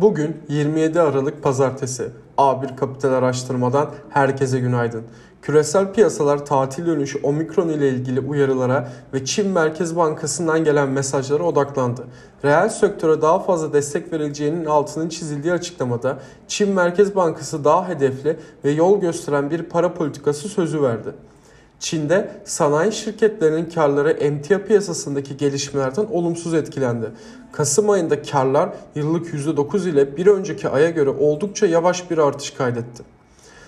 Bugün 27 Aralık Pazartesi. A1 Kapital Araştırma'dan herkese günaydın. Küresel piyasalar tatil dönüşü omikron ile ilgili uyarılara ve Çin Merkez Bankası'ndan gelen mesajlara odaklandı. Reel sektöre daha fazla destek verileceğinin altının çizildiği açıklamada Çin Merkez Bankası daha hedefli ve yol gösteren bir para politikası sözü verdi. Çin'de sanayi şirketlerinin karları emtia piyasasındaki gelişmelerden olumsuz etkilendi. Kasım ayında karlar yıllık %9 ile bir önceki aya göre oldukça yavaş bir artış kaydetti.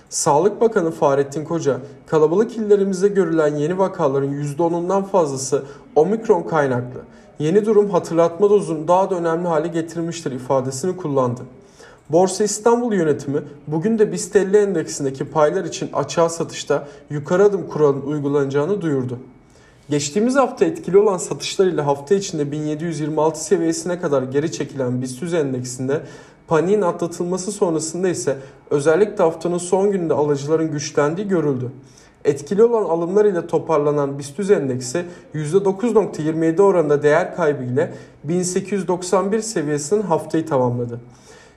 Sağlık Bakanı Fahrettin Koca, kalabalık illerimizde görülen yeni vakaların %10'undan fazlası omikron kaynaklı. Yeni durum hatırlatma dozunu daha da önemli hale getirmiştir ifadesini kullandı. Borsa İstanbul yönetimi bugün de BIST 50 endeksindeki paylar için açığa satışta yukarı adım kuralının uygulanacağını duyurdu. Geçtiğimiz hafta etkili olan satışlar ile hafta içinde 1726 seviyesine kadar geri çekilen BIST 100 endeksinde paniğin atlatılması sonrasında ise özellikle haftanın son gününde alıcıların güçlendiği görüldü. Etkili olan alımlar ile toparlanan BIST 100 endeksi %9.27 oranında değer kaybı ile 1891 seviyesinin haftayı tamamladı.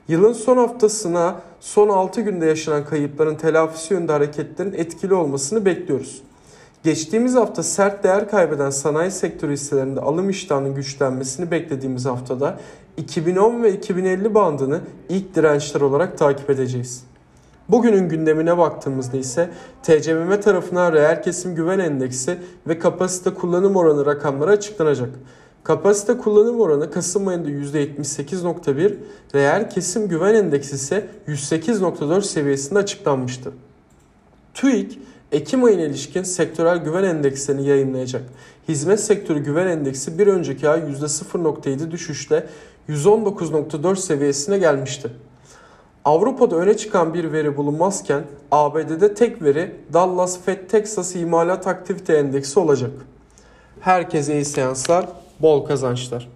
Yılın son haftasına son 6 günde yaşanan kayıpların telafisi yönünde hareketlerin etkili olmasını bekliyoruz. Geçtiğimiz hafta sert değer kaybeden sanayi sektörü hisselerinde alım iştahının güçlenmesini beklediğimiz haftada 2010 ve 2050 bandını ilk dirençler olarak takip edeceğiz. Bugünün gündemine baktığımızda ise TCMM tarafından reel kesim güven endeksi ve kapasite kullanım oranı rakamları açıklanacak. Kapasite kullanım oranı Kasım ayında %78.1, reel kesim güven endeksi ise 108.4 seviyesinde açıklanmıştı. TÜİK, Ekim ayına ilişkin sektörel güven endekslerini yayınlayacak. Hizmet sektörü güven endeksi bir önceki ay %0.7 düşüşle 119.4 seviyesine gelmişti. Avrupa'da öne çıkan bir veri bulunmazken ABD'de tek veri Dallas Fed Texas İmalat Aktivite Endeksi olacak. Herkese iyi seanslar, bol kazançlar.